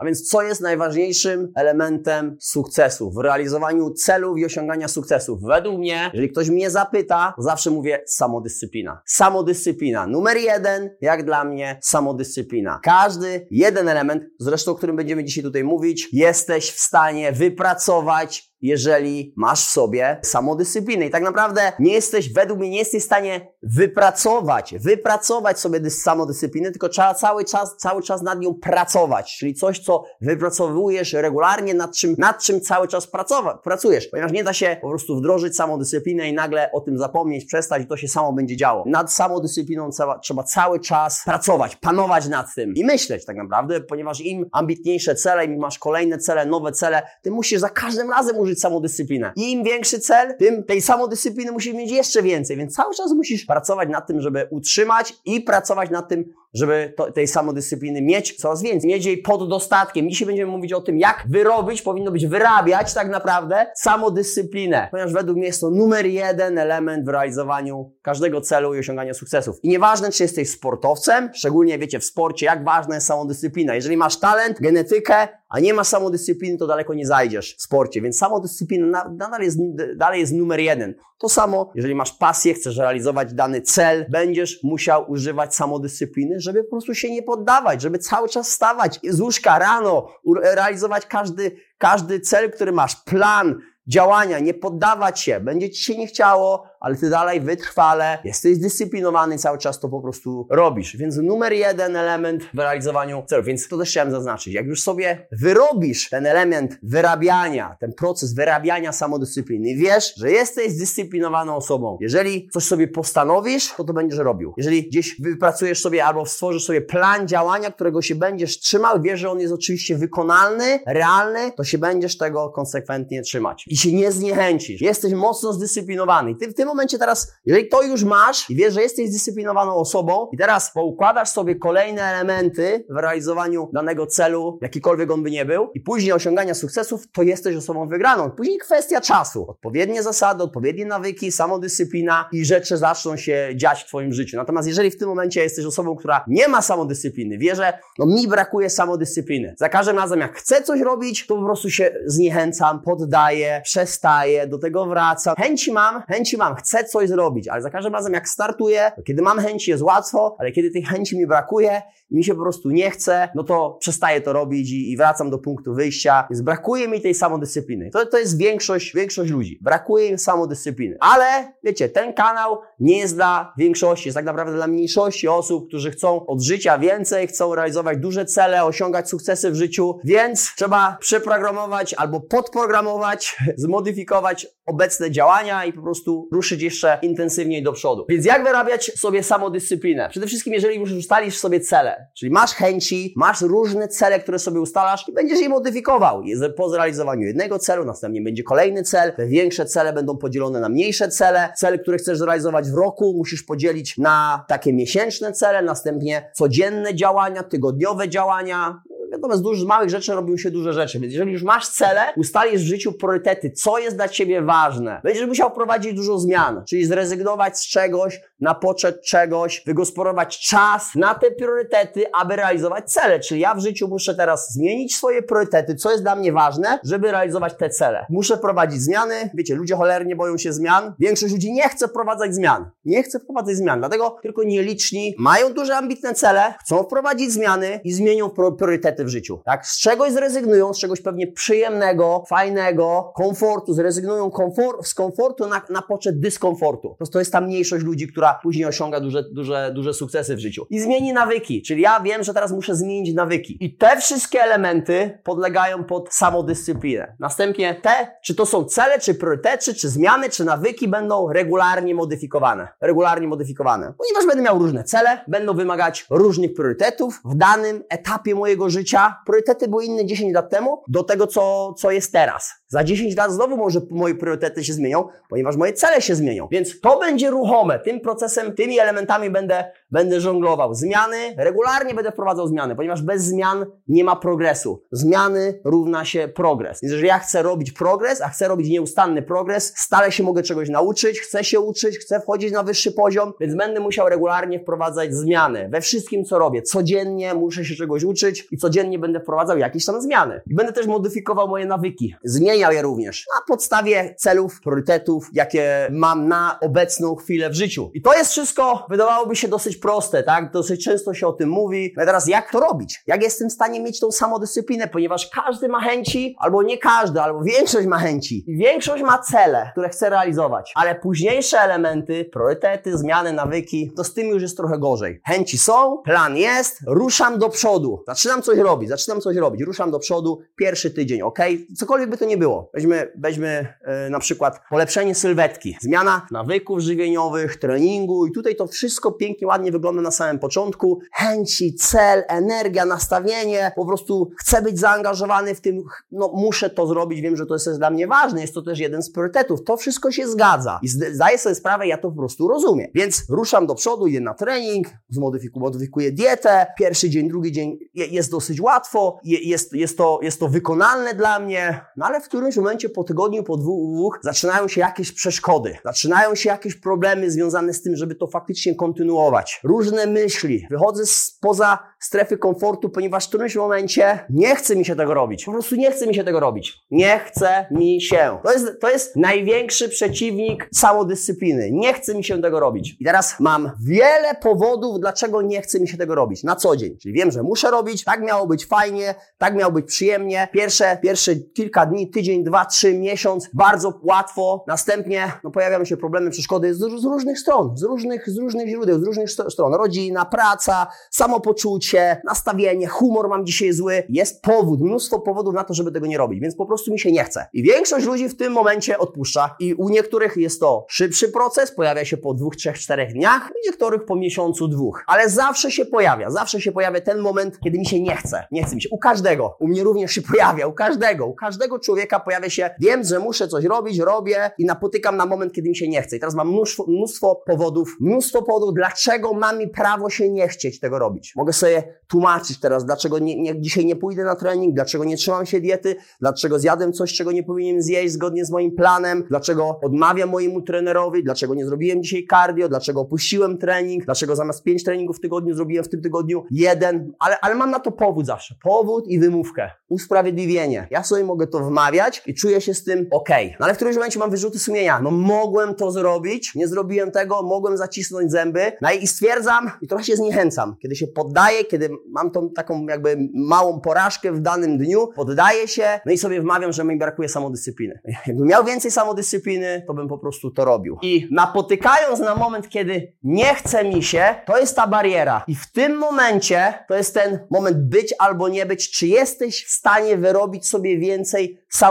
A więc co jest najważniejszym elementem sukcesu w realizowaniu celów i osiągania sukcesów? Według mnie, jeżeli ktoś mnie zapyta, zawsze mówię samodyscyplina. Samodyscyplina. Numer jeden, jak dla mnie, samodyscyplina. Każdy jeden element, zresztą o którym będziemy dzisiaj tutaj mówić, jesteś w stanie wypracować jeżeli masz w sobie samodyscyplinę. I tak naprawdę nie jesteś, według mnie, nie jesteś w stanie wypracować, wypracować sobie samodyscypliny, tylko trzeba cały czas, cały czas nad nią pracować. Czyli coś, co wypracowujesz regularnie, nad czym, nad czym cały czas pracować, pracujesz. Ponieważ nie da się po prostu wdrożyć samodyscyplinę i nagle o tym zapomnieć, przestać i to się samo będzie działo. Nad samodyscypliną trzeba, trzeba cały czas pracować, panować nad tym i myśleć tak naprawdę, ponieważ im ambitniejsze cele, im masz kolejne cele, nowe cele, ty musisz za każdym razem użyć samodyscyplinę. I im większy cel, tym tej samodyscypliny musisz mieć jeszcze więcej, więc cały czas musisz pracować nad tym, żeby utrzymać i pracować nad tym, żeby to, tej samodyscypliny mieć coraz więcej, mieć jej pod dostatkiem. Dzisiaj będziemy mówić o tym, jak wyrobić, powinno być wyrabiać tak naprawdę samodyscyplinę, ponieważ według mnie jest to numer jeden element w realizowaniu każdego celu i osiąganiu sukcesów. I nieważne, czy jesteś sportowcem, szczególnie wiecie w sporcie, jak ważna jest samodyscyplina. Jeżeli masz talent, genetykę, a nie masz samodyscypliny, to daleko nie zajdziesz w sporcie, więc samodyscyplina nadal jest, dalej jest numer jeden. To samo, jeżeli masz pasję, chcesz realizować dany cel, będziesz musiał używać samodyscypliny, żeby po prostu się nie poddawać, żeby cały czas stawać z łóżka rano, realizować każdy, każdy cel, który masz, plan, działania, nie poddawać się. Będzie ci się nie chciało, ale ty dalej wytrwale, jesteś zdyscyplinowany, cały czas to po prostu robisz. Więc numer jeden element w realizowaniu celów. Więc to też chciałem zaznaczyć. Jak już sobie wyrobisz ten element wyrabiania, ten proces wyrabiania samodyscypliny, wiesz, że jesteś zdyscyplinowaną osobą. Jeżeli coś sobie postanowisz, to to będziesz robił. Jeżeli gdzieś wypracujesz sobie albo stworzysz sobie plan działania, którego się będziesz trzymał, wiesz, że on jest oczywiście wykonalny, realny, to się będziesz tego konsekwentnie trzymać. I się nie zniechęcisz. Jesteś mocno zdyscyplinowany. Ty w tym momencie teraz, jeżeli to już masz i wiesz, że jesteś zdyscyplinowaną osobą i teraz poukładasz sobie kolejne elementy w realizowaniu danego celu, jakikolwiek on by nie był i później osiągania sukcesów, to jesteś osobą wygraną. Później kwestia czasu. Odpowiednie zasady, odpowiednie nawyki, samodyscyplina i rzeczy zaczną się dziać w Twoim życiu. Natomiast jeżeli w tym momencie jesteś osobą, która nie ma samodyscypliny, wie, że no mi brakuje samodyscypliny. Za każdym razem, jak chcę coś robić, to po prostu się zniechęcam, poddaję, przestaję, do tego wracam. Chęci mam, chęci mam, chcę coś zrobić, ale za każdym razem jak startuję, kiedy mam chęci jest łatwo, ale kiedy tej chęci mi brakuje i mi się po prostu nie chce, no to przestaję to robić i, i wracam do punktu wyjścia, więc brakuje mi tej samodyscypliny. To, to jest większość, większość ludzi. Brakuje im samodyscypliny. Ale, wiecie, ten kanał nie jest dla większości, jest tak naprawdę dla mniejszości osób, którzy chcą od życia więcej, chcą realizować duże cele, osiągać sukcesy w życiu, więc trzeba przeprogramować albo podprogramować, zmodyfikować obecne działania i po prostu ruszyć jeszcze intensywniej do przodu. Więc jak wyrabiać sobie samodyscyplinę? Przede wszystkim, jeżeli już ustalisz sobie cele, czyli masz chęci, masz różne cele, które sobie ustalasz i będziesz je modyfikował. Po zrealizowaniu jednego celu, następnie będzie kolejny cel, te większe cele będą podzielone na mniejsze cele. Cele, które chcesz zrealizować w roku, musisz podzielić na takie miesięczne cele, następnie codzienne działania, tygodniowe działania, wiadomo, z dużych, małych rzeczy robią się duże rzeczy. Więc jeżeli już masz cele, ustalisz w życiu priorytety, co jest dla Ciebie ważne. Będziesz musiał wprowadzić dużo zmian, czyli zrezygnować z czegoś na poczet czegoś, wygospodarować czas na te priorytety, aby realizować cele. Czyli ja w życiu muszę teraz zmienić swoje priorytety, co jest dla mnie ważne, żeby realizować te cele. Muszę prowadzić zmiany. Wiecie, ludzie cholernie boją się zmian. Większość ludzi nie chce wprowadzać zmian. Nie chce wprowadzać zmian, dlatego tylko nieliczni mają duże ambitne cele, chcą wprowadzić zmiany i zmienią priorytety w życiu. Tak? Z czegoś zrezygnują, z czegoś pewnie przyjemnego, fajnego, komfortu, zrezygnują komfort, z komfortu na, na poczet dyskomfortu. Po prostu jest ta mniejszość ludzi, która później osiąga duże, duże, duże sukcesy w życiu. I zmieni nawyki, czyli ja wiem, że teraz muszę zmienić nawyki. I te wszystkie elementy podlegają pod samodyscyplinę. Następnie te, czy to są cele, czy priorytety, czy zmiany, czy nawyki będą regularnie modyfikowane. Regularnie modyfikowane. Ponieważ będę miał różne cele, będą wymagać różnych priorytetów w danym etapie mojego życia, życia, priorytety były inne 10 lat temu do tego, co, co jest teraz. Za 10 lat znowu może moje priorytety się zmienią, ponieważ moje cele się zmienią. Więc to będzie ruchome. Tym procesem, tymi elementami będę, będę żonglował. Zmiany, regularnie będę wprowadzał zmiany, ponieważ bez zmian nie ma progresu. Zmiany równa się progres. Więc jeżeli ja chcę robić progres, a chcę robić nieustanny progres, stale się mogę czegoś nauczyć, chcę się uczyć, chcę wchodzić na wyższy poziom, więc będę musiał regularnie wprowadzać zmiany we wszystkim, co robię. Codziennie muszę się czegoś uczyć i codziennie będę wprowadzał jakieś tam zmiany. I będę też modyfikował moje nawyki. Zmieniał je również na podstawie celów, priorytetów, jakie mam na obecną chwilę w życiu. I to jest wszystko, wydawałoby się dosyć proste, tak? Dosyć często się o tym mówi. No teraz jak to robić? Jak jestem w stanie mieć tą samodyscyplinę? Ponieważ każdy ma chęci, albo nie każdy, albo większość ma chęci. Większość ma cele, które chce realizować. Ale późniejsze elementy, priorytety, zmiany, nawyki, to z tym już jest trochę gorzej. Chęci są, plan jest, ruszam do przodu. Zaczynam coś robić, zaczynam coś robić, ruszam do przodu, pierwszy tydzień, ok? Cokolwiek by to nie było. Weźmy, weźmy yy, na przykład polepszenie sylwetki, zmiana nawyków żywieniowych, treningu i tutaj to wszystko pięknie, ładnie wygląda na samym początku. Chęci, cel, energia, nastawienie, po prostu chcę być zaangażowany w tym, no muszę to zrobić, wiem, że to jest dla mnie ważne, jest to też jeden z priorytetów. To wszystko się zgadza. I zdaję sobie sprawę, ja to po prostu rozumiem. Więc ruszam do przodu, idę na trening, zmodyfikuję, modyfikuję dietę, pierwszy dzień, drugi dzień jest dosyć łatwo, jest, jest, to, jest to wykonalne dla mnie, no ale w którymś momencie po tygodniu, po dwóch, zaczynają się jakieś przeszkody, zaczynają się jakieś problemy związane z tym, żeby to faktycznie kontynuować. Różne myśli, wychodzę spoza strefy komfortu, ponieważ w którymś momencie nie chce mi się tego robić. Po prostu nie chce mi się tego robić. Nie chce mi się. To jest, to jest największy przeciwnik samodyscypliny. Nie chce mi się tego robić. I teraz mam wiele powodów, dlaczego nie chce mi się tego robić na co dzień. Czyli wiem, że muszę robić, tak miało być fajnie, tak miało być przyjemnie. Pierwsze, pierwsze kilka dni, tydzień, dwa, trzy, miesiąc, bardzo łatwo. Następnie no, pojawiają się problemy, przeszkody z, z różnych stron, z różnych, z różnych źródeł, z różnych stron. Rodzina, praca, samopoczucie, nastawienie, humor mam dzisiaj zły. Jest powód, mnóstwo powodów na to, żeby tego nie robić, więc po prostu mi się nie chce. I większość ludzi w tym momencie odpuszcza. I u niektórych jest to szybszy proces, pojawia się po dwóch, trzech, czterech dniach, u niektórych po miesiącu, dwóch. Ale zawsze się pojawia, zawsze się pojawia ten moment, kiedy mi się nie chce. Nie chce mi się. U każdego. U mnie również się pojawia, u każdego. U każdego człowieka pojawia się, wiem, że muszę coś robić, robię i napotykam na moment, kiedy mi się nie chce. I teraz mam mnóstwo, mnóstwo powodów, mnóstwo powodów, dlaczego mam mi prawo się nie chcieć tego robić. Mogę sobie tłumaczyć teraz, dlaczego nie, nie, dzisiaj nie pójdę na trening, dlaczego nie trzymam się diety, dlaczego zjadłem coś, czego nie powinienem zjeść zgodnie z moim planem, dlaczego odmawiam mojemu trenerowi, dlaczego nie zrobiłem dzisiaj cardio, dlaczego opuściłem trening, dlaczego zamiast pięć treningów w tygodniu zrobiłem w tym tygodniu jeden, ale, ale mam na to powód zawsze. Powód i wymówkę. Usprawiedliwienie. Ja sobie mogę to wmawiać i czuję się z tym ok. No ale w którymś momencie mam wyrzuty sumienia. No mogłem to zrobić, nie zrobiłem tego, mogłem zacisnąć zęby. No i stwierdzam i trochę się zniechęcam. Kiedy się poddaję, kiedy mam tą taką jakby małą porażkę w danym dniu, poddaję się, no i sobie wmawiam, że mi brakuje samodyscypliny. Jakbym miał więcej samodyscypliny, to bym po prostu to robił. I napotykając na moment, kiedy nie chce mi się, to jest ta bariera. I w tym momencie to jest ten moment być albo nie być, czy jesteś w stanie wyrobić sobie więcej samodyscypliny,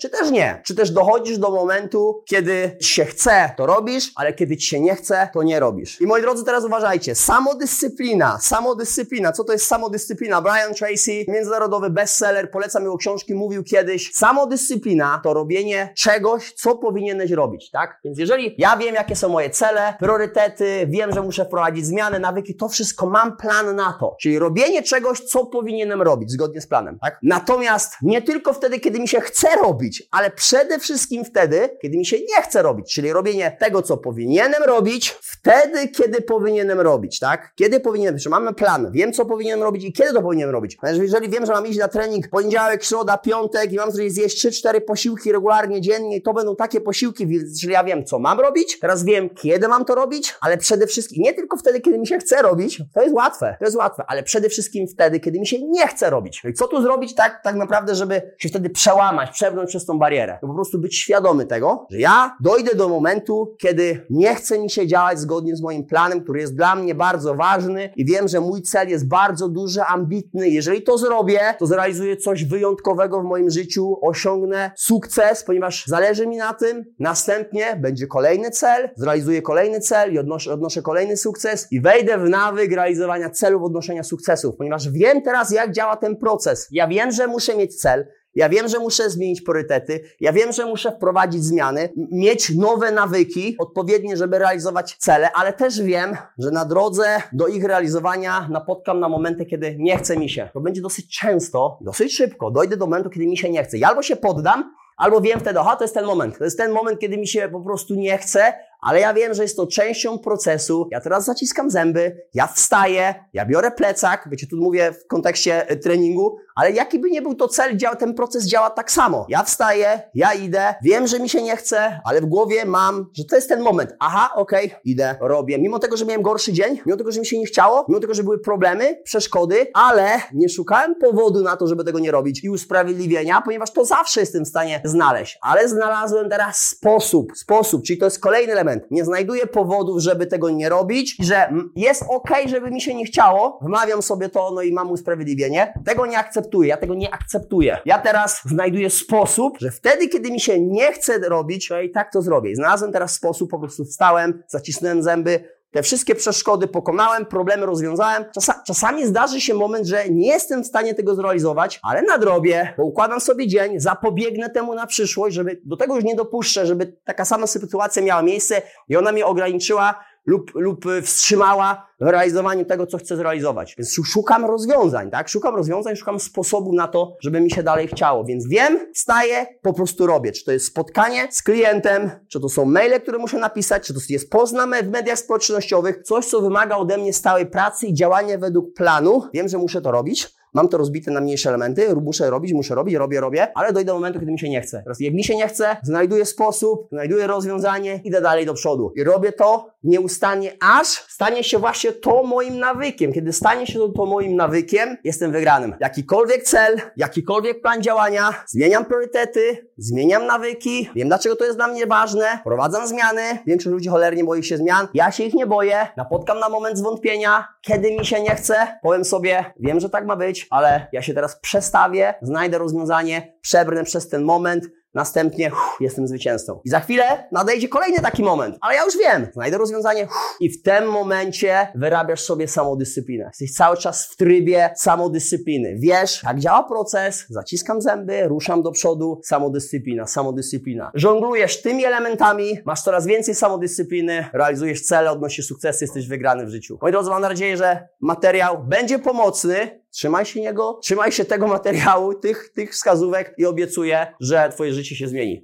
czy też nie. Czy też dochodzisz do momentu, kiedy ci się chce, to robisz, ale kiedy ci się nie chce, to nie robisz. I moi drodzy, teraz uważajcie. Samodyscyplina. Samodyscyplina. Co to jest samodyscyplina? Brian Tracy, międzynarodowy bestseller, polecam jego książki, mówił kiedyś. Samodyscyplina to robienie czegoś, co powinieneś robić, tak? Więc jeżeli ja wiem, jakie są moje cele, priorytety, wiem, że muszę wprowadzić zmiany, nawyki, to wszystko mam plan na to. Czyli robienie czegoś, co powinienem robić, zgodnie z planem, tak? Natomiast nie tylko wtedy, kiedy mi się chce robić, ale przede wszystkim wtedy, kiedy mi się nie chce robić, czyli robienie tego, co powinienem robić, wtedy, kiedy powinienem robić, tak? Kiedy powinienem, że mamy plan, wiem, co powinienem robić i kiedy to powinienem robić. Jeżeli wiem, że mam iść na trening poniedziałek, środa, piątek i mam zjeść 3-4 posiłki regularnie, dziennie to będą takie posiłki, czyli ja wiem, co mam robić, teraz wiem, kiedy mam to robić, ale przede wszystkim, nie tylko wtedy, kiedy mi się chce robić, to jest łatwe, to jest łatwe, ale przede wszystkim wtedy, kiedy mi się nie chce robić. Co tu zrobić tak, tak naprawdę, żeby się wtedy przełamać, przebrnąć przez tą barierę? Po prostu być świadomy tego, że ja dojdę do momentu, kiedy nie chce mi się działać zgodnie z moim planem, który jest dla mnie bardzo ważny i wiem, że mój cel jest bardzo duży, ambitny. Jeżeli to zrobię, to zrealizuję coś wyjątkowego w moim życiu, osiągnę sukces, ponieważ zależy mi na tym. Następnie będzie kolejny cel, zrealizuję kolejny cel i odnoszę, odnoszę kolejny sukces i wejdę w nawyk realizowania celów, odnoszenia sukcesów, ponieważ wiem teraz, jak działa ten proces. Ja wiem, że muszę mieć cel, Ja wiem, że muszę zmienić priorytety. Ja wiem, że muszę wprowadzić zmiany, mieć nowe nawyki odpowiednie, żeby realizować cele, ale też wiem, że na drodze do ich realizowania napotkam na momenty, kiedy nie chce mi się. To będzie dosyć często, dosyć szybko. Dojdę do momentu, kiedy mi się nie chce. Ja albo się poddam, albo wiem wtedy, aha, to jest ten moment. To jest ten moment, kiedy mi się po prostu nie chce, ale ja wiem, że jest to częścią procesu. Ja teraz zaciskam zęby, ja wstaję, ja biorę plecak, wiecie, tu mówię w kontekście e, treningu, ale jaki by nie był to cel, ten proces działa tak samo. Ja wstaję, ja idę, wiem, że mi się nie chce, ale w głowie mam, że to jest ten moment. Aha, okej, okay, idę, robię. Mimo tego, że miałem gorszy dzień, mimo tego, że mi się nie chciało, mimo tego, że były problemy, przeszkody, ale nie szukałem powodu na to, żeby tego nie robić i usprawiedliwienia, ponieważ to zawsze jestem w stanie znaleźć. Ale znalazłem teraz sposób, sposób, czyli to jest kolejny element. Nie znajduję powodów, żeby tego nie robić, że jest ok, żeby mi się nie chciało, wmawiam sobie to, no i mam usprawiedliwienie. Tego nie akceptuję, ja tego nie akceptuję. Ja teraz znajduję sposób, że wtedy, kiedy mi się nie chce robić, ja i tak to zrobię. Znalazłem teraz sposób, po prostu wstałem, zacisnąłem zęby, te wszystkie przeszkody pokonałem, problemy rozwiązałem. Czasa, czasami zdarzy się moment, że nie jestem w stanie tego zrealizować, ale nadrobię, bo układam sobie dzień, zapobiegnę temu na przyszłość, żeby do tego już nie dopuszczę, żeby taka sama sytuacja miała miejsce i ona mnie ograniczyła lub, lub wstrzymała w realizowaniu tego, co chcę zrealizować. Więc szukam rozwiązań, tak? Szukam rozwiązań, szukam sposobu na to, żeby mi się dalej chciało. Więc wiem, wstaję, po prostu robię. Czy to jest spotkanie z klientem, czy to są maile, które muszę napisać, czy to jest post w mediach społecznościowych, coś, co wymaga ode mnie stałej pracy i działania według planu. Wiem, że muszę to robić. Mam to rozbite na mniejsze elementy, muszę robić, muszę robić, robię, robię, ale dojdę do momentu, kiedy mi się nie chce. Teraz jak mi się nie chce, znajduję sposób, znajduję rozwiązanie, idę dalej do przodu. I robię to nieustannie, aż stanie się właśnie to moim nawykiem. Kiedy stanie się to, to moim nawykiem, jestem wygranym. Jakikolwiek cel, jakikolwiek plan działania, zmieniam priorytety, zmieniam nawyki, wiem dlaczego to jest dla mnie ważne, prowadzam zmiany. Większość ludzi cholernie boi się zmian. Ja się ich nie boję, napotkam na moment zwątpienia, kiedy mi się nie chce, powiem sobie, wiem, że tak ma być, ale ja się teraz przestawię, znajdę rozwiązanie, przebrnę przez ten moment, Następnie uff, jestem zwycięzcą. I za chwilę nadejdzie kolejny taki moment, ale ja już wiem, znajdę rozwiązanie uff, i w tym momencie wyrabiasz sobie samodyscyplinę. Jesteś cały czas w trybie samodyscypliny. Wiesz, jak działa proces, zaciskam zęby, ruszam do przodu, samodyscyplina, samodyscyplina. Żonglujesz tymi elementami, masz coraz więcej samodyscypliny, realizujesz cele, odnosisz sukcesy, jesteś wygrany w życiu. Moi drodzy, mam nadzieję, że materiał będzie pomocny, Trzymaj się niego, trzymaj się tego materiału, tych, tych wskazówek i obiecuję, że Twoje życie się zmieni.